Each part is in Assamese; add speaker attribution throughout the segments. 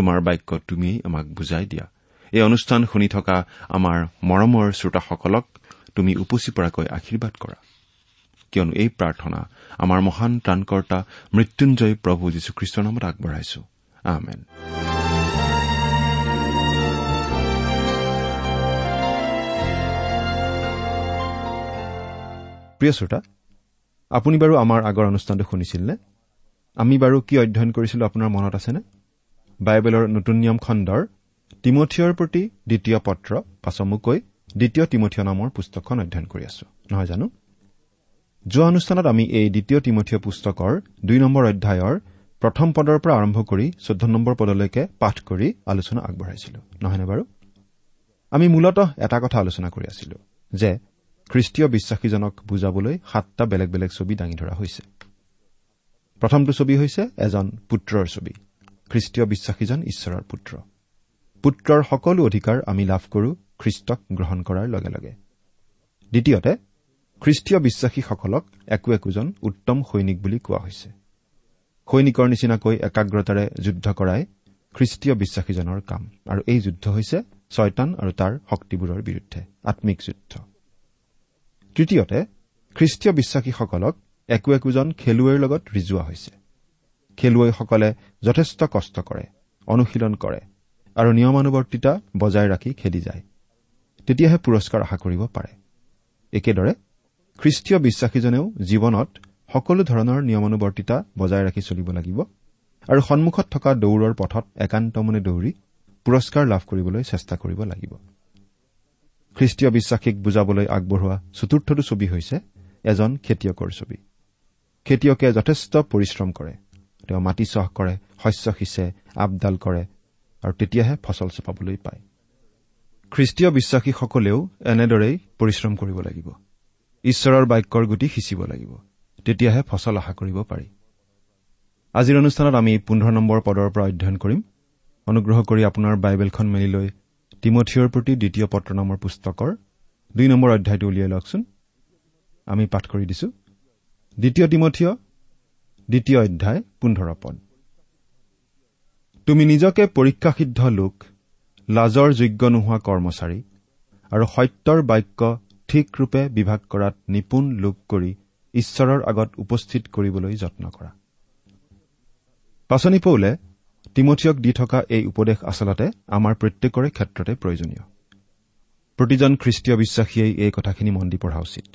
Speaker 1: তোমাৰ বাক্য তুমিয়েই আমাক বুজাই দিয়া। এই অনুষ্ঠান শুনি থকা আমাৰ মৰমৰ শ্ৰোতাসকলক তুমি উপচি পৰাকৈ আশীৰ্বাদ কৰা। কিয়নো এই প্ৰাৰ্থনা আমাৰ মহান ত্ৰাণকৰ্তা মৃত্যুঞ্জয় প্ৰভু যীশুখ্ৰীষ্টৰ নামত আগবঢ়াইছো। আমেন। প্ৰিয় শ্ৰোতা আপুনি বাৰু আমাৰ আগৰ অনুষ্ঠানটো শুনিছিল নে আমি বাৰু কি অধ্যয়ন কৰিছিলো আপোনাৰ মনত আছেনে? বাইবেলৰ নতুন নিয়ম খণ্ডৰ তিমঠিয়ৰ প্ৰতি দ্বিতীয় পত্ৰ পাছমুকৈ দ্বিতীয় তিমঠিয় নামৰ পুস্তকখন অধ্যয়ন কৰি আছো। নহয় জানো? যোৱা অনুষ্ঠানত আমি এই দ্বিতীয় তিমঠিয় পুস্তকৰ দুই নম্বৰ অধ্যায়ৰ প্ৰথম পদৰ পৰা আৰম্ভ কৰি চৈধ্য নম্বৰ পদলৈকে পাঠ কৰি আলোচনা আগবঢ়াইছিলো। নহয়নে বাৰু? আমি মূলতঃ এটা কথা আলোচনা কৰি আছিলো যে খ্ৰীষ্টীয় বিশ্বাসীজনক বুজাবলৈ সাতটা বেলেগ বেলেগ ছবি দাঙি ধৰা হৈছে। প্ৰথমটো ছবি হৈছে এজন পুত্ৰৰ ছবি। খ্ৰীষ্টীয় বিশ্বাসীজন ঈশ্বৰৰ পুত্ৰ। পুত্ৰৰ সকলো অধিকাৰ আমি লাভ কৰো খ্ৰীষ্টক গ্ৰহণ কৰাৰ লগে লগে। দ্বিতীয়তে খ্ৰীষ্টীয় বিশ্বাসীসকলক একো একোজন উত্তম সৈনিক বুলি কোৱা হৈছে। সৈনিকৰ নিচিনাকৈ একাগ্ৰতাৰে যুদ্ধ কৰাই খ্ৰীষ্টীয় বিশ্বাসীজনৰ কাম। আৰু এই যুদ্ধ হৈছে ছয়তান আৰু তাৰ শক্তিবোৰৰ বিৰুদ্ধে আম্মিক যুদ্ধ। তৃতীয়তে খ্ৰীষ্টীয় বিশ্বাসীসকলক একো একোজন খেলুৱৈৰ লগত ৰিজোৱা হৈছে। খেলুৱৈসকলে যথেষ্ট কষ্ট কৰে অনুশীলন কৰে আৰু নিয়মানুৱৰ্তিতা বজাই ৰাখি খেলি যায়। তেতিয়াহে পুৰস্কাৰ আশা কৰিব পাৰে। একেদৰে খ্ৰীষ্টীয় বিশ্বাসীজনেও জীৱনত সকলো ধৰণৰ নিয়মানুৱৰ্তিতা বজাই ৰাখি চলিব লাগিব আৰু সন্মুখত থকা দৌৰৰ পথত একান্তমনে দৌৰি পুৰস্কাৰ লাভ কৰিবলৈ চেষ্টা কৰিব লাগিব। খ্ৰীষ্টীয় বিশ্বাসীক বুজাবলৈ আগবঢ়োৱা চতুৰ্থটো ছবি হৈছে এজন খেতিয়কৰ ছবি। খেতিয়কে যথেষ্ট পৰিশ্ৰম কৰে। তেওঁ মাটি চহ কৰে শস্য সিঁচে আপডাল কৰে আৰু তেতিয়াহে ফচল চপাবলৈ পায়। খ্ৰীষ্টীয় বিশ্বাসীসকলেও এনেদৰেই পৰিশ্ৰম কৰিব লাগিব। ঈশ্বৰৰ বাক্যৰ গুটি সিঁচিব লাগিব। তেতিয়াহে ফচল আশা কৰিব পাৰি। আজিৰ অনুষ্ঠানত আমি পোন্ধৰ নম্বৰ পদৰ পৰা অধ্যয়ন কৰিম। অনুগ্ৰহ কৰি আপোনাৰ বাইবেলখন মেলি লৈ তিমঠিয়ৰ প্ৰতি দ্বিতীয় পত্ৰ নামৰ পুস্তকৰ দুই নম্বৰ অধ্যায়টো উলিয়াই লওকচোন। আমি পাঠ কৰি দিছো। দ্বিতীয় তিমঠিয় দ্বিতীয় অধ্যায় পোন্ধৰ পদ। তুমি নিজকে পৰীক্ষাসিদ্ধ লোক লাজৰ যোগ্য নোহোৱা কৰ্মচাৰী আৰু সত্যৰ বাক্য ঠিকৰূপে বিভাগ কৰাত নিপুণ লোক কৰি ঈশ্বৰৰ আগত উপস্থিত কৰিবলৈ যত্ন কৰা। পাচনি পৌলে তিমঠিয়ক দি থকা এই উপদেশ আচলতে আমাৰ প্ৰত্যেকৰে ক্ষেত্ৰতে প্ৰয়োজনীয়। প্ৰতিজন খ্ৰীষ্টীয় বিশ্বাসীয়ে এই কথাখিনি মন দি পঢ়া উচিত।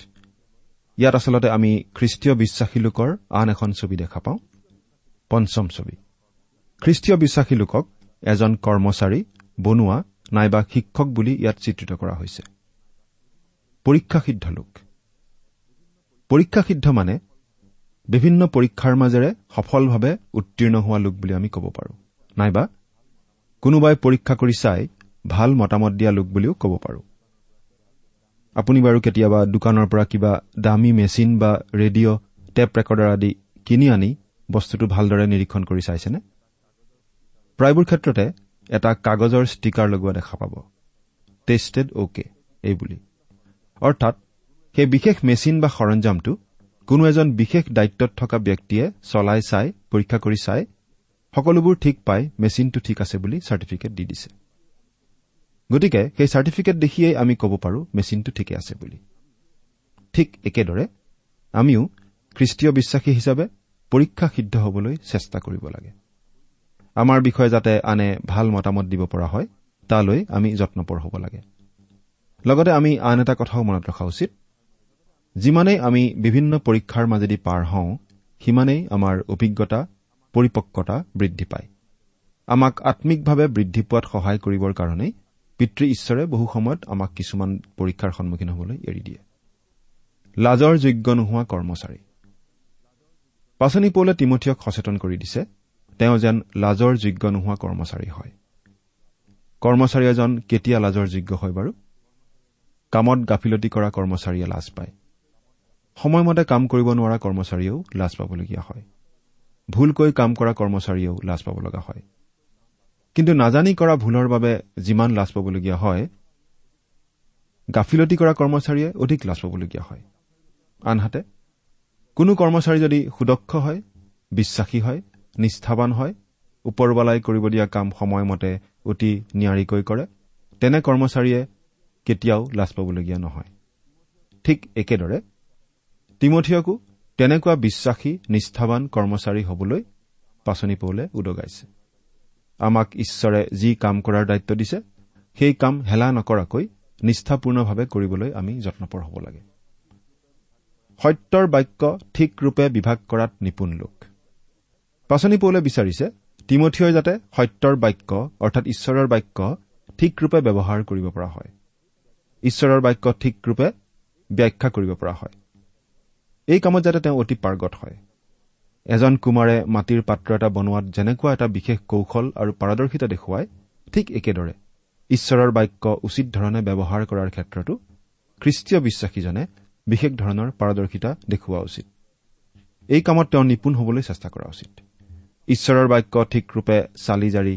Speaker 1: ইয়াত আচলতে আমি খ্ৰীষ্টীয় বিশ্বাসী লোকৰ আন এখন ছবি দেখা পাওঁ পঞ্চম ছবি। খ্ৰীষ্টীয় বিশ্বাসী লোকক এজন কৰ্মচাৰী বনোৱা নাইবা শিক্ষক বুলি ইয়াত চিত্ৰিত কৰা হৈছে। পৰীক্ষাসিদ্ধ লোক। পৰীক্ষাসিদ্ধ মানে বিভিন্ন পৰীক্ষাৰ মাজেৰে সফলভাৱে উত্তীৰ্ণ হোৱা লোক বুলি আমি ক'ব পাৰোঁ। নাইবা কোনোবাই পৰীক্ষা কৰি চাই ভাল মতামত দিয়া লোক বুলিও ক'ব পাৰোঁ। আপুনি বাৰু কেতিয়াবা দোকানৰ পৰা কিবা দামী মেচিন বা ৰেডিঅ' টেপ ৰেকৰ্ডাৰ আদি কিনি আনি বস্তুটো ভালদৰে নিৰীক্ষণ কৰি চাইছেনে? প্ৰায়বোৰ ক্ষেত্ৰতে এটা কাগজৰ ষ্টিকাৰ লগোৱা দেখা পাব। টেষ্টেড অ'কে এই বুলি। অৰ্থাৎ সেই বিশেষ মেচিন বা সৰঞ্জামটো কোনো এজন বিশেষ দায়িত্বত থকা ব্যক্তিয়ে চলাই চাই পৰীক্ষা কৰি চাই সকলোবোৰ ঠিক পাই মেচিনটো ঠিক আছে বুলি চাৰ্টিফিকেট দি দিছে। গতিকে সেই চাৰ্টিফিকেট দেখিয়েই আমি ক'ব পাৰোঁ মেচিনটো ঠিকে আছে বুলি। ঠিক একেদৰে আমিও খ্ৰীষ্টীয় বিশ্বাসী হিচাপে পৰীক্ষা সিদ্ধ হ'বলৈ চেষ্টা কৰিব লাগে। আমাৰ বিষয়ে যাতে আনে ভাল মতামত দিব পৰা হয় তালৈ আমি যত্নপৰ হ'ব লাগে। লগতে আমি আন এটা কথাও মনত ৰখা উচিত। যিমানেই আমি বিভিন্ন পৰীক্ষাৰ মাজেদি পাৰ হওঁ সিমানেই আমাৰ অভিজ্ঞতা পৰিপক্কতা বৃদ্ধি পায়। আমাক আম্মিকভাৱে বৃদ্ধি পোৱাত সহায় কৰিবৰ কাৰণেই পিতৃ ঈশ্বৰে বহু সময়ত আমাক কিছুমান পৰীক্ষাৰ সন্মুখীন হ'বলৈ এৰি দিয়ে। লাজৰ যোগ্য নোহোৱা কৰ্মচাৰী। পাচনি পৌলে তিমঠিয়ক সচেতন কৰি দিছে তেওঁ যেন লাজৰ যোগ্য নোহোৱা কৰ্মচাৰী হয়। কৰ্মচাৰী এজন কেতিয়া লাজৰ যোগ্য হয় বাৰু? কামত গাফিলতি কৰা কৰ্মচাৰীয়ে লাজ পায়। সময়মতে কাম কৰিব নোৱাৰা কৰ্মচাৰীয়েও লাজ পাবলগীয়া হয়। ভুলকৈ কাম কৰা কৰ্মচাৰীয়েও লাজ পাব লগা হয়। কিন্তু নাজানি কৰা ভুলৰ বাবে যিমান লাজ পাবলগীয়া হয় গাফিলতি কৰা কৰ্মচাৰীয়ে অধিক লাজ পাবলগীয়া হয়। আনহাতে কোনো কৰ্মচাৰী যদি সুদক্ষ হয় বিশ্বাসী হয় নিষ্ঠাবান হয় ওপৰৱালাই কৰিব দিয়া কাম সময়মতে অতি নিয়াৰিকৈ কৰে তেনে কৰ্মচাৰীয়ে কেতিয়াও লাজ পাবলগীয়া নহয়। ঠিক একেদৰে তিমঠিয়কো তেনেকুৱা বিশ্বাসী নিষ্ঠাবান কৰ্মচাৰী হবলৈ পাচনি পৌলে উদগাইছে। আমাক ঈশ্বৰে যি কাম কৰাৰ দায়িত্ব দিছে সেই কাম হেলা নকৰাকৈ নিষ্ঠাপূৰ্ণভাৱে কৰিবলৈ আমি যত্নপৰ হ'ব লাগে। সত্যৰ বাক্য ঠিক ৰূপে বিভাগ কৰাত নিপুণ লোক। পাচনি পৌলে বিচাৰিছে তিমঠিয়ই যাতে সত্যৰ বাক্য অৰ্থাৎ ঈশ্বৰৰ বাক্য ঠিক ৰূপে ব্যৱহাৰ কৰিব পৰা হয়। ঈশ্বৰৰ বাক্য ঠিক ৰূপে ব্যাখ্যা কৰিব পৰা হয়। এই কামত যাতে তেওঁ অতি পাৰ্গত হয়। এজন কুমাৰে মাটিৰ পাত্ৰ এটা বনোৱাত যেনেকুৱা এটা বিশেষ কৌশল আৰু পাৰদৰ্শিতা দেখুৱায় ঠিক একেদৰে ঈশ্বৰৰ বাক্য উচিত ধৰণে ব্যৱহাৰ কৰাৰ ক্ষেত্ৰতো খ্ৰীষ্টীয় বিশ্বাসীজনে বিশেষ ধৰণৰ পাৰদৰ্শিতা দেখুওৱা উচিত। এই কামত তেওঁ নিপুণ হবলৈ চেষ্টা কৰা উচিত। ঈশ্বৰৰ বাক্য ঠিক ৰূপে চালি জাৰি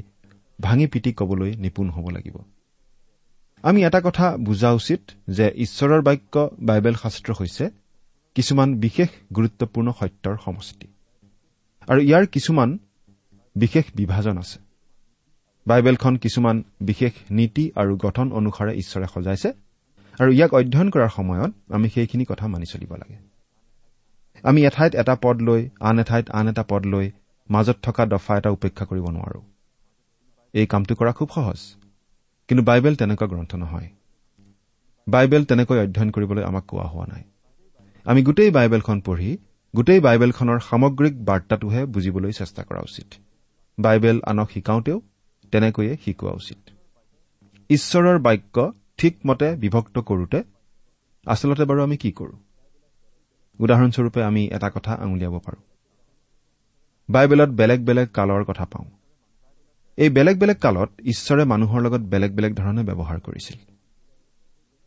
Speaker 1: ভাঙি পিটি কবলৈ নিপুণ হ'ব লাগিব। আমি এটা কথা বুজা উচিত যে ঈশ্বৰৰ বাক্য বাইবেল শাস্ত্ৰ হৈছে কিছুমান বিশেষ গুৰুত্বপূৰ্ণ সত্যৰ সমষ্টি। আৰু ইয়াৰ কিছুমান বিশেষ বিভাজন আছে। বাইবেলখন কিছুমান বিশেষ নীতি আৰু গঠন অনুসাৰে ঈশ্বৰে সজাইছে আৰু ইয়াক অধ্যয়ন কৰাৰ সময়ত আমি সেইখিনি কথা মানি চলিব লাগে। আমি এঠাইত এটা পদ লৈ আন এঠাইত আন এটা পদ লৈ মাজত থকা দফা এটা উপেক্ষা কৰিব নোৱাৰো। এই কামটো কৰা খুব সহজ কিন্তু বাইবেল তেনেকুৱা গ্ৰন্থ নহয়। বাইবেল তেনেকৈ অধ্যয়ন কৰিবলৈ আমাক কোৱা হোৱা নাই। আমি গোটেই বাইবেলখন পঢ়ি গোটেই বাইবেলখনৰ সামগ্ৰিক বাৰ্তাটোহে বুজিবলৈ চেষ্টা কৰা উচিত। বাইবেল আনক শিকাওঁতেও তেনেকৈয়ে শিকোৱা উচিত। ঈশ্বৰৰ বাক্য ঠিকমতে বিভক্ত কৰোতে আচলতে বাৰু আমি কি কৰো? উদাহৰণস্বৰূপে আমি এটা কথা আঙুলিয়াব পাৰোঁ। বাইবেলত বেলেগ বেলেগ কালৰ কথা পাওঁ। এই বেলেগ বেলেগ কালত ঈশ্বৰে মানুহৰ লগত বেলেগ বেলেগ ধৰণে ব্যৱহাৰ কৰিছিল।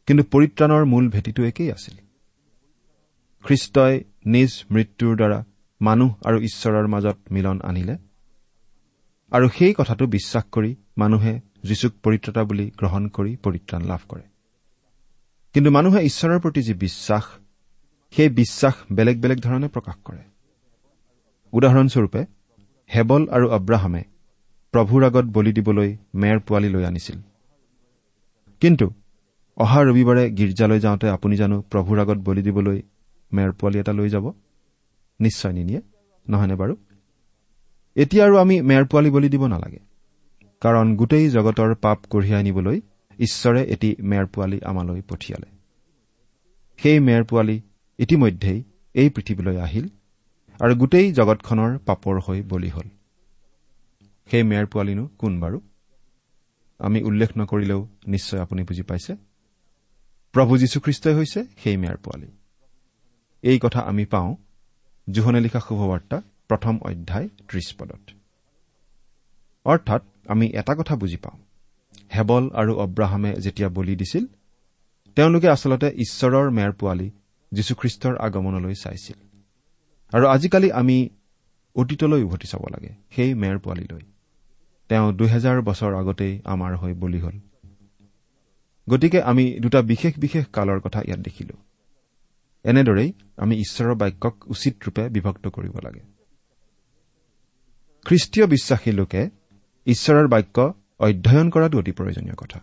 Speaker 1: কিন্তু পৰিত্ৰাণৰ মূল ভেটিটো একেই আছিল। খ্ৰীষ্টই নিজ মৃত্যুৰ দ্বাৰা মানুহ আৰু ঈশ্বৰৰ মাজত মিলন আনিলে। আৰু সেই কথাটো বিশ্বাস কৰি মানুহে যীচুক পৰিত্ৰতা বুলি গ্ৰহণ কৰি পৰিত্ৰাণ লাভ কৰে। কিন্তু মানুহে ঈশ্বৰৰ প্ৰতি যি বিশ্বাস সেই বিশ্বাস বেলেগ বেলেগ ধৰণে প্ৰকাশ কৰে। উদাহৰণস্বৰূপে হেবল আৰু আব্ৰাহামে প্ৰভুৰ আগত বলি দিবলৈ মেৰ পোৱালি লৈ আনিছিল। কিন্তু অহা ৰবিবাৰে গীৰ্জালৈ যাওঁতে আপুনি জানো প্ৰভুৰ আগত বলি দিবলৈ মেৰ পোৱালি এটা লৈ যাব। নিশ্চয় নিনিয়ে। নহয়নে বাৰু? এতিয়া আৰু আমি মেৰ পোৱালি বলি দিব নালাগে। কাৰণ গোটেই জগতৰ পাপ কঢ়িয়াই নিবলৈ ঈশ্বৰে এটি মেৰ পোৱালি আমালৈ পঠিয়ালে। সেই মেৰ পোৱালি ইতিমধ্যেই এই পৃথিৱীলৈ আহিল আৰু গোটেই জগতখনৰ পাপৰ হৈ বলি হ'ল। সেই মেৰ পোৱালিনো কোন বাৰু? আমি উল্লেখ নকৰিলেও নিশ্চয় আপুনি বুজি পাইছে। প্ৰভু যীশুখ্ৰীষ্টই হৈছে সেই মেৰ পোৱালি। এই কথা আমি পাওঁ জোহনে লিখা শুভবাৰ্তা প্ৰথম অধ্যায় ত্ৰিশ পদত। অৰ্থাৎ আমি এটা কথা বুজি পাওঁ। হেবল আৰু অব্ৰাহামে যেতিয়া বলি দিছিল তেওঁলোকে আচলতে ঈশ্বৰৰ মেৰ পোৱালি যীশুখ্ৰীষ্টৰ আগমনলৈ চাইছিল। আৰু আজিকালি আমি অতীতলৈ উভতি চাব লাগে সেই মেৰ পোৱালিলৈ। তেওঁ দুহেজাৰ বছৰ আগতেই আমাৰ হৈ বলি হ'ল। গতিকে আমি দুটা বিশেষ বিশেষ কালৰ কথা ইয়াত দেখিলো। এনেদৰেই আমি ঈশ্বৰৰ বাক্যক উচিত ৰূপে বিভক্ত কৰিব লাগে। খ্ৰীষ্টীয় বিশ্বাসী লোকে ঈশ্বৰৰ বাক্য অধ্যয়ন কৰাটো অতি প্ৰয়োজনীয় কথা।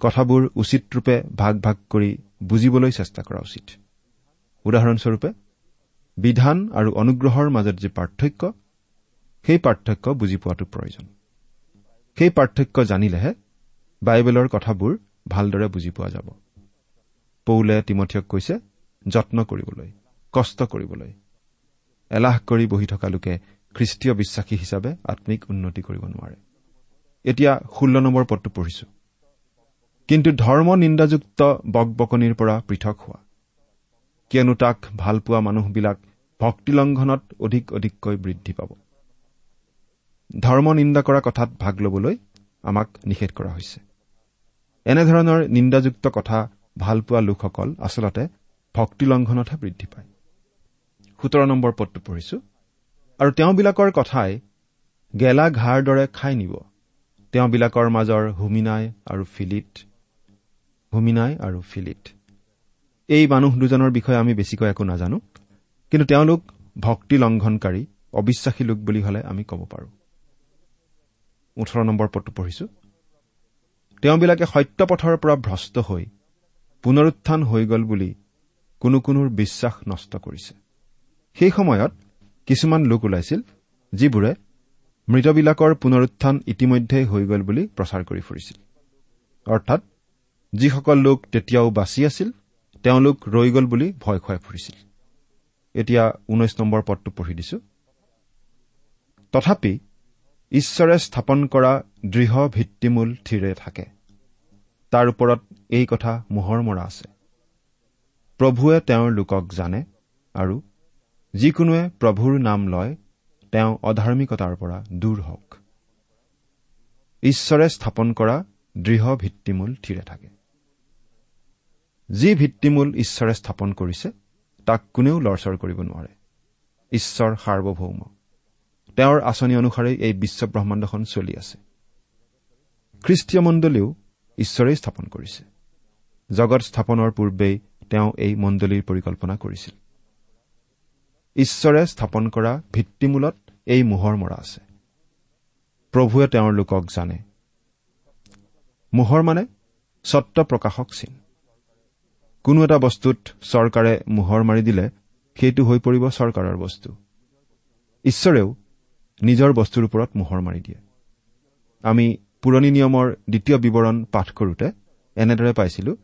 Speaker 1: কথাবোৰ উচিত ৰূপে ভাগ ভাগ কৰি বুজিবলৈ চেষ্টা কৰা উচিত। উদাহৰণস্বৰূপে বিধান আৰু অনুগ্ৰহৰ মাজত যি পাৰ্থক্য সেই পাৰ্থক্য বুজি পোৱাটো প্ৰয়োজন। সেই পাৰ্থক্য জানিলেহে বাইবেলৰ কথাবোৰ ভালদৰে বুজি পোৱা যাব। পৌলে তিমঠিয়ক কৈছে যত্ন কৰিবলৈ কষ্ট কৰিবলৈ এলাহ কৰি বহি থকা লোকে খ্ৰীষ্টীয় বিশ্বাসী হিচাপে আম্মিক উন্নতি কৰিব নোৱাৰে। এতিয়া ষোল্ল নম্বৰ পদটো পঢ়িছো। কিন্তু ধৰ্ম নিন্দাযুক্ত বক বকনিৰ পৰা পৃথক হোৱা। কিয়নো তাক ভালপোৱা মানুহবিলাক ভক্তিলংঘনত অধিক অধিককৈ বৃদ্ধি পাব। ধৰ্ম নিন্দা কৰা কথাত ভাগ ল'বলৈ আমাক নিষেধ কৰা হৈছে। এনেধৰণৰ নিন্দাযুক্ত কথা ভালপোৱা লোকসকল আচলতে ভক্তিলংঘনতহে বৃদ্ধি পায়। সোতৰ নম্বৰ পদটো পঢ়িছো। আৰু তেওঁবিলাকৰ কথাই গেলা ঘাঁৰ দৰে খাই নিব। তেওঁবিলাকৰ মাজৰ হুমিনাই আৰু ফিলিট হুমিনাই আৰু ফিলিট এই মানুহ দুজনৰ বিষয়ে আমি বেছিকৈ একো নাজানো। কিন্তু তেওঁলোক ভক্তি লংঘনকাৰী অবিশ্বাসী লোক বুলি হলে আমি ক'ব পাৰোঁ। ওঠৰ নম্বৰ পদটো পঢ়িছো। তেওঁবিলাকে সত্য পথৰ পৰা ভ্ৰষ্ট হৈ পুনৰুত্থান হৈ গ'ল বুলি কোনো কোনোৰ বিশ্বাস নষ্ট কৰিছে। সেই সময়ত কিছুমান লোক ওলাইছিল যিবোৰে মৃতবিলাকৰ পুনৰুত্থান ইতিমধ্যেই হৈ গ'ল বুলি প্ৰচাৰ কৰি ফুৰিছিল। অৰ্থাৎ যিসকল লোক তেতিয়াও বাচি আছিল তেওঁলোক ৰৈ গ'ল বুলি ভয় খুৱাই ফুৰিছিল। এতিয়া ঊনৈশ নম্বৰ পদটো পঢ়ি দিছো। তথাপি ঈশ্বৰে স্থাপন কৰা দৃঢ় ভিত্তিমূল থিৰে থাকে। তাৰ ওপৰত এই কথা মোহৰ মৰা আছে। প্ৰভুৱে তেওঁৰ লোকক জানে আৰু যিকোনোৱে প্ৰভুৰ নাম লয় তেওঁ অধাৰ্মিকতাৰ পৰা দূৰ হওক। ঈশ্বৰে স্থাপন কৰা দৃঢ় ভিত্তিমূল থিৰে থাকে। যি ভিত্তিমূল ঈশ্বৰে স্থাপন কৰিছে তাক কোনেও লৰচৰ কৰিব নোৱাৰে। ঈশ্বৰ সাৰ্বভৌম। তেওঁৰ আঁচনি অনুসাৰে এই বিশ্ব ব্ৰহ্মাণ্ডখন চলি আছে। খ্ৰীষ্টীয় মণ্ডলীও ঈশ্বৰেই স্থাপন কৰিছে। জগত স্থাপনৰ পূৰ্বেই তেওঁ এই মণ্ডলীৰ পৰিকল্পনা কৰিছিল। ঈশ্বৰে স্থাপন কৰা ভিত্তিমূলত এই মোহৰ মৰা আছে। প্ৰভুৱে তেওঁৰ লোকক জানে। মোহৰ মানে স্বত্ব প্ৰকাশক চিন। কোনো এটা বস্তুত চৰকাৰে মোহৰ মাৰি দিলে সেইটো হৈ পৰিব চৰকাৰৰ বস্তু। ঈশ্বৰেও নিজৰ বস্তুৰ ওপৰত মোহৰ মাৰি দিয়ে। আমি পুৰণি নিয়মৰ দ্বিতীয় বিৱৰণ পাঠ কৰোঁতে এনেদৰে পাইছিলো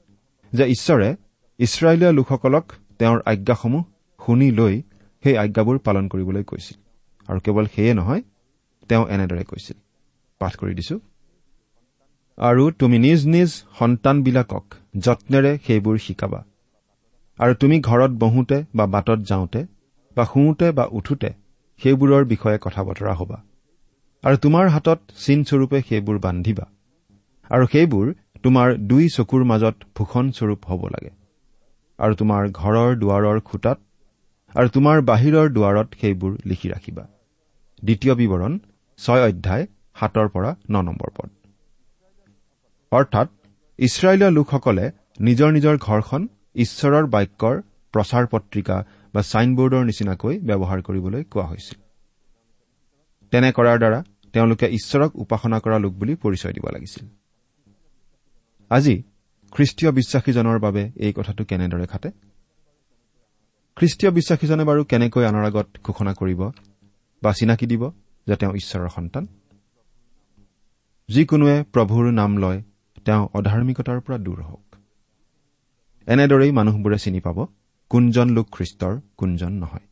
Speaker 1: যে ঈশ্বৰে ইছৰাইলীয় লোকসকলক তেওঁৰ আজ্ঞাসমূহ শুনি লৈ সেই আজ্ঞাবোৰ পালন কৰিবলৈ কৈছিল। আৰু কেৱল সেয়ে নহয় তেওঁ এনেদৰে কৈছিল। পাঠ কৰি দিছো। আৰু তুমি নিজ নিজ সন্তানবিলাকক যত্নেৰে সেইবোৰ শিকাবা। আৰু তুমি ঘৰত বহোঁতে বা বাটত যাওঁতে বা শুওঁতে বা উঠোতে সেইবোৰৰ বিষয়ে কথা বতৰা হবা। আৰু তোমাৰ হাতত চিনস্বৰূপে সেইবোৰ বান্ধিবা। আৰু সেইবোৰ তোমাৰ দুই চকুৰ মাজত ভূষণস্বৰূপ হ'ব লাগে। আৰু তোমাৰ ঘৰৰ দুৱাৰৰ খুটাত আৰু তোমাৰ বাহিৰৰ দুৱাৰত সেইবোৰ লিখি ৰাখিবা। দ্বিতীয় বিৱৰণ ছয় অধ্যায় সাতৰ পৰা ন নম্বৰ পদ। অৰ্থাৎ ইছৰাইলীয় লোকসকলে নিজৰ নিজৰ ঘৰখন ঈশ্বৰৰ বাক্যৰ প্ৰচাৰ পত্ৰিকা বা ছাইনবোৰ্ডৰ নিচিনাকৈ ব্যৱহাৰ কৰিবলৈ কোৱা হৈছিল। তেনে কৰাৰ দ্বাৰা তেওঁলোকে ঈশ্বৰক উপাসনা কৰা লোক বুলি পৰিচয় দিব লাগিছিল। আজি খ্ৰীষ্টীয় বিশ্বাসীজনৰ বাবে এই কথাটো কেনেদৰে খাটে? খ্ৰীষ্টীয় বিশ্বাসীজনে বাৰু কেনেকৈ আনৰ আগত ঘোষণা কৰিব বা চিনাকি দিব যে তেওঁ ঈশ্বৰৰ সন্তান? যিকোনোৱে প্ৰভুৰ নাম লয় তেওঁ অধাৰ্মিকতাৰ পৰা দূৰ হওক। এনেদৰেই মানুহবোৰে চিনি পাব কোনজন লোক খ্ৰীষ্টৰ কোনজন নহয়।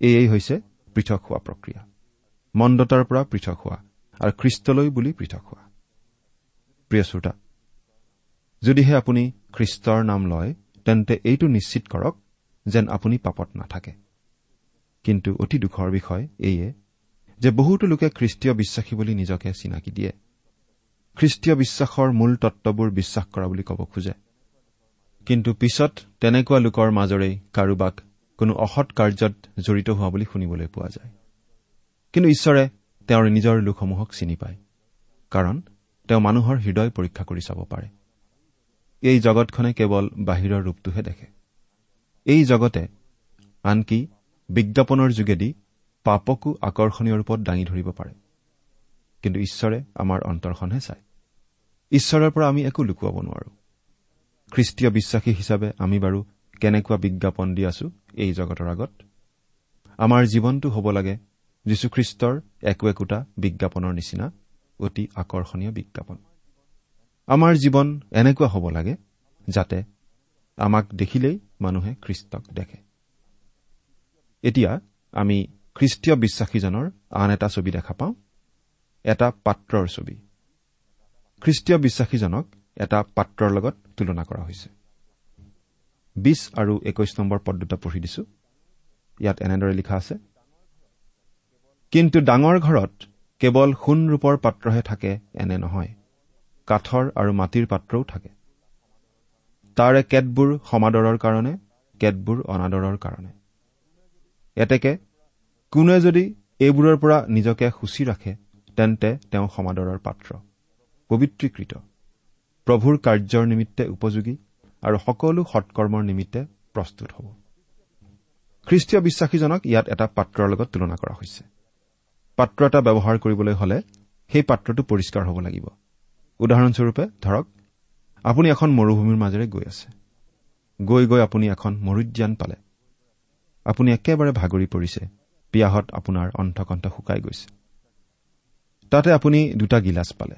Speaker 1: এয়েই হৈছে পৃথক হোৱা প্ৰক্ৰিয়া। মন্দতাৰ পৰা পৃথক হোৱা আৰু খ্ৰীষ্টলৈ বুলি পৃথক হোৱা। প্ৰিয় শ্ৰোতা যদিহে আপুনি খ্ৰীষ্টৰ নাম লয় তেন্তে এইটো নিশ্চিত কৰক যেন আপুনি পাপত নাথাকে। কিন্তু অতি দুখৰ বিষয় এইয়ে যে বহুতো লোকে খ্ৰীষ্টীয় বিশ্বাসী বুলি নিজকে চিনাকি দিয়ে। খ্ৰীষ্টীয় বিশ্বাসৰ মূল তত্ববোৰ বিশ্বাস কৰা বুলি ক'ব খোজে। কিন্তু পিছত তেনেকুৱা লোকৰ মাজৰেই কাৰোবাক কোনো অসৎ কাৰ্যত জড়িত হোৱা বুলি শুনিবলৈ পোৱা যায়। কিন্তু ঈশ্বৰে তেওঁৰ নিজৰ লোকসমূহক চিনি পায়। কাৰণ তেওঁ মানুহৰ হৃদয় পৰীক্ষা কৰি চাব পাৰে। এই জগতখনে কেৱল বাহিৰৰ ৰূপটোহে দেখে। এই জগতে আনকি বিজ্ঞাপনৰ যোগেদি পাপকো আকৰ্ষণীয় ৰূপত দাঙি ধৰিব পাৰে। কিন্তু ঈশ্বৰে আমাৰ অন্তৰখনহে চায়। ঈশ্বৰৰ পৰা আমি একো লুকুৱাব নোৱাৰো। খ্ৰীষ্টীয় বিশ্বাসী হিচাপে আমি বাৰু কেনেকুৱা বিজ্ঞাপন দি আছো এই জগতৰ আগত? আমাৰ জীৱনটো হ'ব লাগে যীশুখ্ৰীষ্টৰ একো একোটা বিজ্ঞাপনৰ নিচিনা অতি আকৰ্ষণীয় বিজ্ঞাপন। আমাৰ জীৱন এনেকুৱা হ'ব লাগে যাতে আমাক দেখিলেই মানুহে খ্ৰীষ্টক দেখে। এতিয়া আমি খ্ৰীষ্টীয় বিশ্বাসীজনৰ আন এটা ছবি দেখা পাওঁ। এটা পাত্ৰৰ ছবি। খ্ৰীষ্টীয় বিশ্বাসীজনক এটা পাত্ৰৰ লগত তুলনা কৰা হৈছে। বিশ আৰু একৈশ নম্বৰ পদ দুটা পঢ়ি দিছো। ইয়াত এনেদৰে লিখা আছে কিন্তু ডাঙৰ ঘৰত কেৱল সোণ ৰূপৰ পাত্ৰহে থাকে এনে নহয়। কাঠৰ আৰু মাটিৰ পাত্ৰও থাকে। তাৰে কেতবোৰ সমাদৰৰ কাৰণে কেতবোৰ অনাদৰৰ কাৰণে। এতেকে কোনোৱে যদি এইবোৰৰ পৰা নিজকে সূচী ৰাখে তেন্তে তেওঁ সমাদৰৰ পাত্ৰ পবিত্ৰীকৃত। প্ৰভুৰ কাৰ্যৰ নিমিত্তে উপযোগী আৰু সকলো সৎকৰ্মৰ নিমিত্তে প্ৰস্তুত হ'ব। খ্ৰীষ্টীয় বিশ্বাসীজনক ইয়াত এটা পাত্ৰৰ লগত তুলনা কৰা হৈছে। পাত্ৰ এটা ব্যৱহাৰ কৰিবলৈ হলে সেই পাত্ৰটো পৰিষ্কাৰ হ'ব লাগিব। উদাহৰণস্বৰূপে ধৰক আপুনি এখন মৰুভূমিৰ মাজেৰে গৈ আছে। গৈ গৈ আপুনি এখন মৰুদ্যান পালে। আপুনি একেবাৰে ভাগৰি পৰিছে। পিয়াহত আপোনাৰ অন্থকণ্ঠ শুকাই গৈছে। তাতে আপুনি দুটা গিলাচ পালে।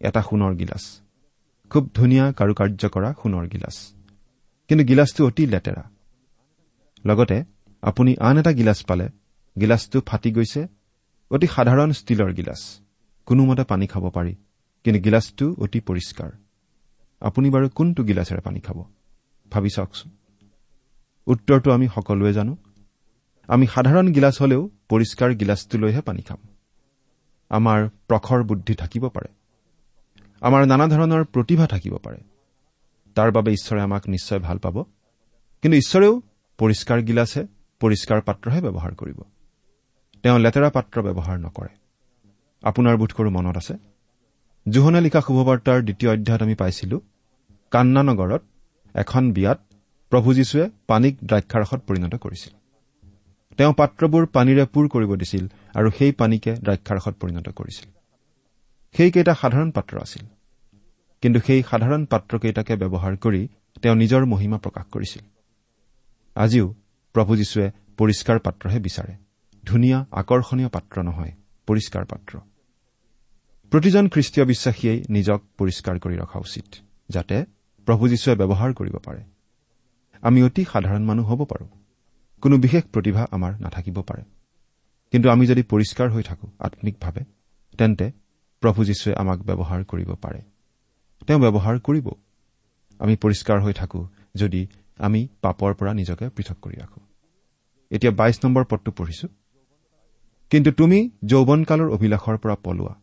Speaker 1: এটা সোণৰ গিলাচ। খুব ধুনীয়া কাৰুকাৰ্য কৰা সোণৰ গিলাচ। কিন্তু গিলাচটো অতি লেতেৰা। লগতে আপুনি আন এটা গিলাচ পালে। গিলাচটো ফাটি গৈছে। অতি সাধাৰণ ষ্টীলৰ গিলাচ। কোনোমতে পানী খাব পাৰি। কিন্তু গিলাচটো অতি পৰিষ্কাৰ। আপুনি বাৰু কোনটো গিলাচেৰে পানী খাব? ভাবি চাওকচোন। উত্তৰটো আমি সকলোৱে জানো। আমি সাধাৰণ গিলাচ হলেও পৰিষ্কাৰ গিলাচটোলৈহে পানী খাম। আমাৰ প্ৰখৰ বুদ্ধি থাকিব পাৰে। আমাৰ নানা ধৰণৰ প্ৰতিভা থাকিব পাৰে। তাৰ বাবে ঈশ্বৰে আমাক নিশ্চয় ভাল পাব। কিন্তু ঈশ্বৰেও পৰিষ্কাৰ গিলাচহে পৰিষ্কাৰ পাত্ৰহে ব্যৱহাৰ কৰিব। তেওঁ লেতেৰা পাত্ৰ ব্যৱহাৰ নকৰে। আপোনাৰ বোধকৰো মনত আছে? জোহনে লিখা শুভবাৰ্তাৰ দ্বিতীয় অধ্যায়ত আমি পাইছিলো কান্না নগৰত এখন বিয়াত প্ৰভু যীশুৱে পানীক দ্ৰাক্ষাৰসত পৰিণত কৰিছিল। তেওঁ পাত্ৰবোৰ পানীৰে পূৰ কৰিব দিছিল আৰু সেই পানীকে দ্ৰাক্ষাৰসত পৰিণত কৰিছিল। সেইকেইটা সাধাৰণ পাত্ৰ আছিল কিন্তু সেই সাধাৰণ পাত্ৰকেইটাকে ব্যৱহাৰ কৰি তেওঁ নিজৰ মহিমা প্ৰকাশ কৰিছিল। আজিও প্ৰভু যীশুৱে পৰিষ্কাৰ পাত্ৰহে বিচাৰে ধুনীয়া আকৰ্ষণীয় পাত্ৰ নহয় পৰিষ্কাৰ পাত্ৰ। প্ৰতিজন খ্ৰীষ্টীয় বিশ্বাসীয়ে নিজক পৰিষ্কাৰ কৰি ৰখা উচিত যাতে প্ৰভু যীশুৱে ব্যৱহাৰ কৰিব পাৰে। আমি অতি সাধাৰণ মানুহ হ'ব পাৰোঁ। কোনো বিশেষ প্ৰতিভা আমাৰ নাথাকিব পাৰে। কিন্তু আমি যদি পৰিষ্কাৰ হৈ থাকো আম্মিকভাৱে তেন্তে প্ৰভু যীশুৱে আমাক ব্যৱহাৰ কৰিব পাৰে। তেওঁ ব্যৱহাৰ কৰিব। আমি পৰিষ্কাৰ হৈ থাকো যদি আমি পাপৰ পৰা নিজকে পৃথক কৰি ৰাখো। এতিয়া বাইশ নম্বৰ পদটো পঢ়িছো। কিন্তু তুমি যৌৱনকালৰ অভিলাষৰ পৰা পলোৱা।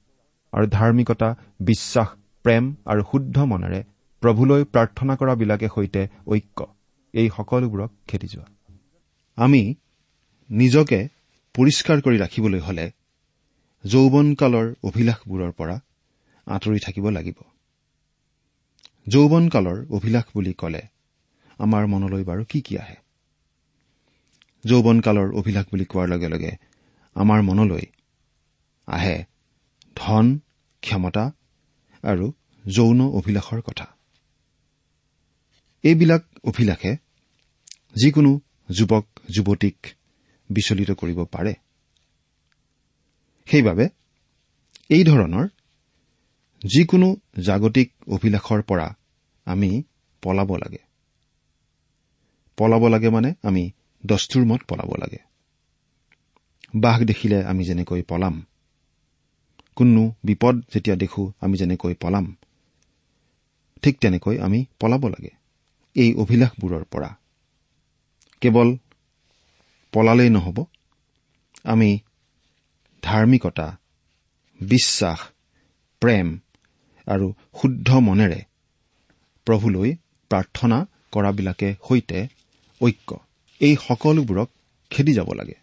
Speaker 1: আৰু ধাৰ্মিকতা বিশ্বাস প্ৰেম আৰু শুদ্ধ মনেৰে প্ৰভুলৈ প্ৰাৰ্থনা কৰাবিলাকে সৈতে ঐক্য। এই সকলোবোৰক খেদি যোৱা। আমি নিজকে পৰিষ্কাৰ কৰি ৰাখিবলৈ হলে যৌৱনকালৰ অভিলাষবোৰৰ পৰা আঁতৰি থাকিব লাগিব। যৌৱনকালৰ অভিলাষ বুলি কলে আমাৰ মনলৈ বাৰু কি কি আহে? যৌৱনকালৰ অভিলাষ বুলি কোৱাৰ লগে লগে আমাৰ মনলৈ আহে ধন ক্ষমতা আৰু যৌন অভিলাষৰ কথা। এইবিলাক অভিলাষে যিকোনো যুৱক যুৱতীক বিচলিত কৰিব পাৰে। সেইবাবে এই ধৰণৰ যিকোনো জাগতিক অভিলাষৰ পৰা আমি পলাব লাগে। পলাব লাগে মানে আমি দস্তুৰ মত পলাব লাগে। বাঘ দেখিলে আমি যেনেকৈ পলাম কোনো বিপদ যেতিয়া দেখো আমি যেনেকৈ পলাম ঠিক তেনেকৈ আমি পলাব লাগে। এই অভিলাষবোৰৰ পৰা। কেৱল পলালেই নহ'ব। আমি ধাৰ্মিকতা বিশ্বাস প্ৰেম আৰু শুদ্ধ মনেৰে প্ৰভুলৈ প্ৰাৰ্থনা কৰাবিলাকে সৈতে ঐক্য। এই সকলোবোৰক খেদি যাব লাগে।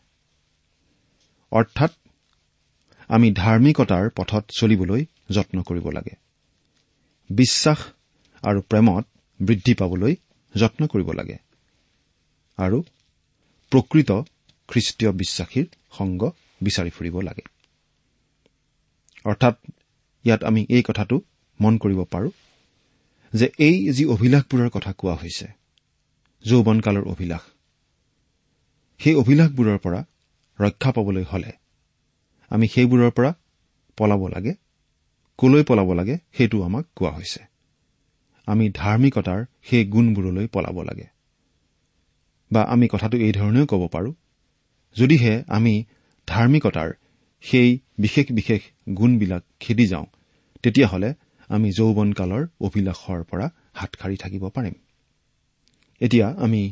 Speaker 1: অৰ্থাৎ আমি ধাৰ্মিকতাৰ পথত চলিবলৈ যত্ন কৰিব লাগে। বিশ্বাস আৰু প্ৰেমত বৃদ্ধি পাবলৈ যত্ন কৰিব লাগে। আৰু প্ৰকৃত খ্ৰীষ্টীয় বিশ্বাসীৰ সংগ বিচাৰি ফুৰিব লাগে। অৰ্থাৎ ইয়াত আমি এই কথাটো মন কৰিব পাৰো যে এই যি অভিলাষবোৰৰ কথা কোৱা হৈছে যৌৱনকালৰ অভিলাষ সেই অভিলাষবোৰৰ পৰা ৰক্ষা পাবলৈ হলে আমি সেইবোৰৰ পৰা পলাব লাগে। কলৈ পলাব লাগে সেইটো আমাক কোৱা হৈছে। আমি ধাৰ্মিকতাৰ সেই গুণবোৰলৈ পলাব লাগে। বা আমি কথাটো এইধৰণেও ক'ব পাৰো যদিহে আমি ধাৰ্মিকতাৰ সেই বিশেষ বিশেষ গুণবিলাক খেদি যাওঁ তেতিয়াহ'লে আমি যৌৱনকালৰ অভিলাষৰ পৰা হাত সাৰি থাকিব পাৰিম। এতিয়া আমি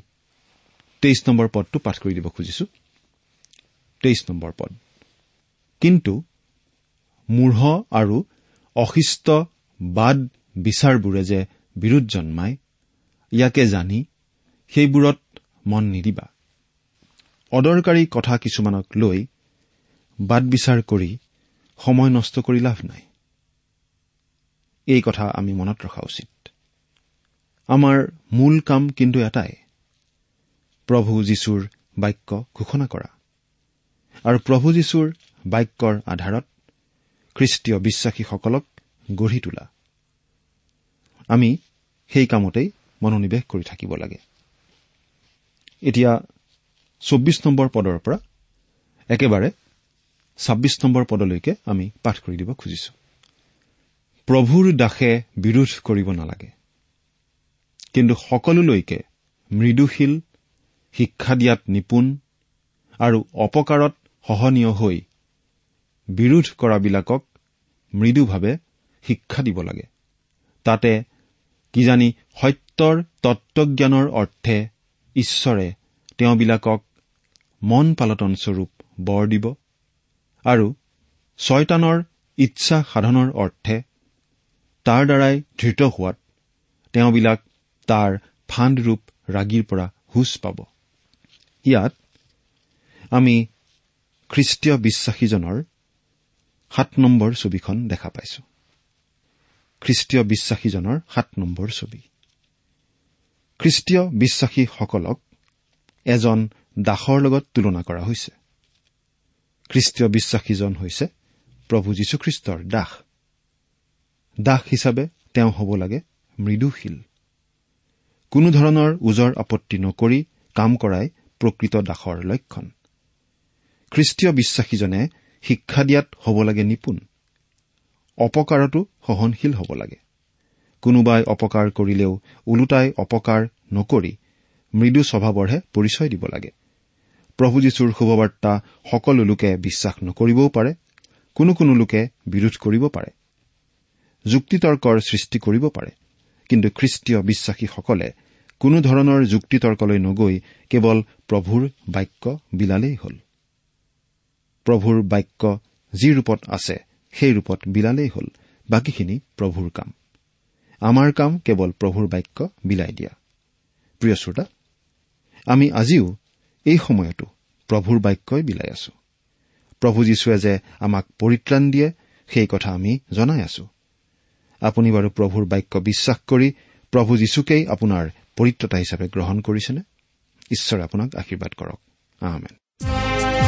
Speaker 1: তেইছ নম্বৰ পদটো পাঠ কৰি দিব খুজিছো। তেইছ নম্বৰ পদ। কিন্তু মূঢ় আৰু অশিষ্ট বাদ বিচাৰবোৰে যে বিৰোধ জন্মায় ইয়াকে জানি সেইবোৰত মন নিদিবা। অদৰকাৰী কথা কিছুমানক লৈ বাদ বিচাৰ কৰি সময় নষ্ট কৰি লাভ নাই। এই কথা আমি মনত ৰখা উচিত। আমাৰ মূল কাম কিন্তু এটাই প্ৰভু যীশুৰ বাক্য ঘোষণা কৰা। আৰু প্ৰভু যীশুৰ বাক্যৰ আধাৰত খ্ৰীষ্টীয় বিশ্বাসীসকলক গঢ়ি তোলা। আমি সেই কামতেই মনোনিৱেশ কৰি থাকিব লাগে। এতিয়া চৌব্বিছ নম্বৰ পদৰ পৰা একেবাৰে ছাব্বিছ নম্বৰ পদলৈকে আমি পাঠ কৰি দিব খুজিছো। প্ৰভুৰ দাসে বিৰোধ কৰিব নালাগে। কিন্তু সকলোলৈকে মৃদুশীল শিক্ষা দিয়াত নিপুণ আৰু অপকাৰত সহনীয় হৈ বিৰোধ কৰাবিলাকক মৃদুভাৱে শিক্ষা দিব লাগে। তাতে কিজানি সত্যৰ তত্বজ্ঞানৰ অৰ্থে ঈশ্বৰে তেওঁবিলাকক মন পালটনস্বৰূপ বৰ দিব আৰু ছয়তানৰ ইচ্ছা সাধনৰ অৰ্থে তাৰ দ্বাৰাই ধৃত হোৱাত তেওঁবিলাক তাৰ ফাণ্ডৰূপ ৰাগীৰ পৰা হুচ পাব। ইয়াত আমি খ্ৰীষ্টীয় বিশ্বাসীজনৰ সাত নম্বৰ ছবিখন দেখা পাইছো। খ্ৰীষ্টীয় বিশ্বাসীজনৰ সাত নম্বৰ ছবি। খ্ৰীষ্টীয় বিশ্বাসীসকলক এজন দাসৰ লগত তুলনা কৰা হৈছে। খ্ৰীষ্টীয় বিশ্বাসীজন হৈছে প্ৰভু যীশুখ্ৰীষ্টৰ দাস। দাস হিচাপে তেওঁ হ'ব লাগে মৃদুশীল। কোনো ধৰণৰ ওজৰ আপত্তি নকৰি কাম কৰাই প্ৰকৃত দাসৰ লক্ষণ। খ্ৰীষ্টীয় বিশ্বাসীজনে শিক্ষা দিয়াত হ'ব লাগে নিপুণ। অপকাৰতো সহনশীল হ'ব লাগে। কোনোবাই অপকাৰ কৰিলেও ওলোটাই অপকাৰ নকৰি মৃদু স্বভাৱৰহে পৰিচয় দিব লাগে। প্ৰভু যীশুৰ শুভবাৰ্তা সকলো লোকে বিশ্বাস নকৰিবও পাৰে কোনো কোনো লোকে বিৰোধ কৰিব পাৰে। যুক্তিতৰ্কৰ সৃষ্টি কৰিব পাৰে কিন্তু খ্ৰীষ্টীয় বিশ্বাসীসকলে কোনো ধৰণৰ যুক্তিতৰ্কলৈ নগৈ কেৱল প্ৰভুৰ বাক্য বিলালেই হ'ল। প্ৰভুৰ বাক্য যি ৰূপত আছে সেই ৰূপত বিলালেই হ'ল। বাকীখিনি প্ৰভুৰ কাম। আমাৰ কাম কেৱল প্ৰভুৰ বাক্য বিলাই দিয়া। প্ৰিয় শ্ৰোতা আমি আজিও এই সময়তো প্ৰভুৰ বাক্যই বিলাই আছো। প্ৰভু যীশুৱে যে আমাক পৰিত্ৰাণ দিয়ে সেই কথা আমি জনাই আছো। আপুনি বাৰু প্ৰভুৰ বাক্য বিশ্বাস কৰি প্ৰভু যীশুকেই আপোনাৰ পৰিত্ৰতা হিচাপে গ্ৰহণ কৰিছেনে? ঈশ্বৰে আপোনাক আশীৰ্বাদ কৰক।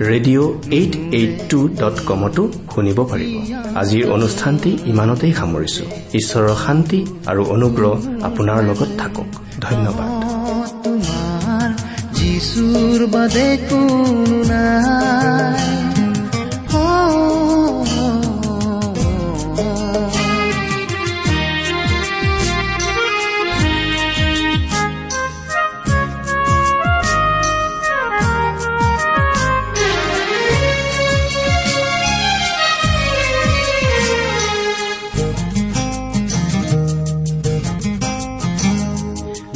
Speaker 2: radio' eight eight two dot কমতো শুনিব পাৰিব। আজিৰ অনুষ্ঠানটি ইমানতেই সামৰিছো। ঈশ্বৰৰ শান্তি আৰু অনুগ্ৰহ আপোনাৰ লগত থাকক। ধন্যবাদ।
Speaker 3: যিচুৰ বাদে কোনো নাই।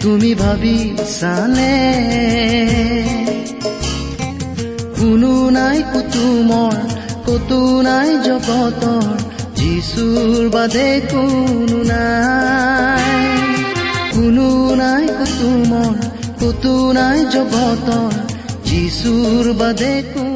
Speaker 3: তুমি ভাবিছানে কোনো নাই কুতুমৰ কতো নাই জগতৰ যিচুৰ বাদে কোনো নাই। কোনো নাই কুতুমৰ কতো নাই জগতৰ যিচুৰ বাদে কোনো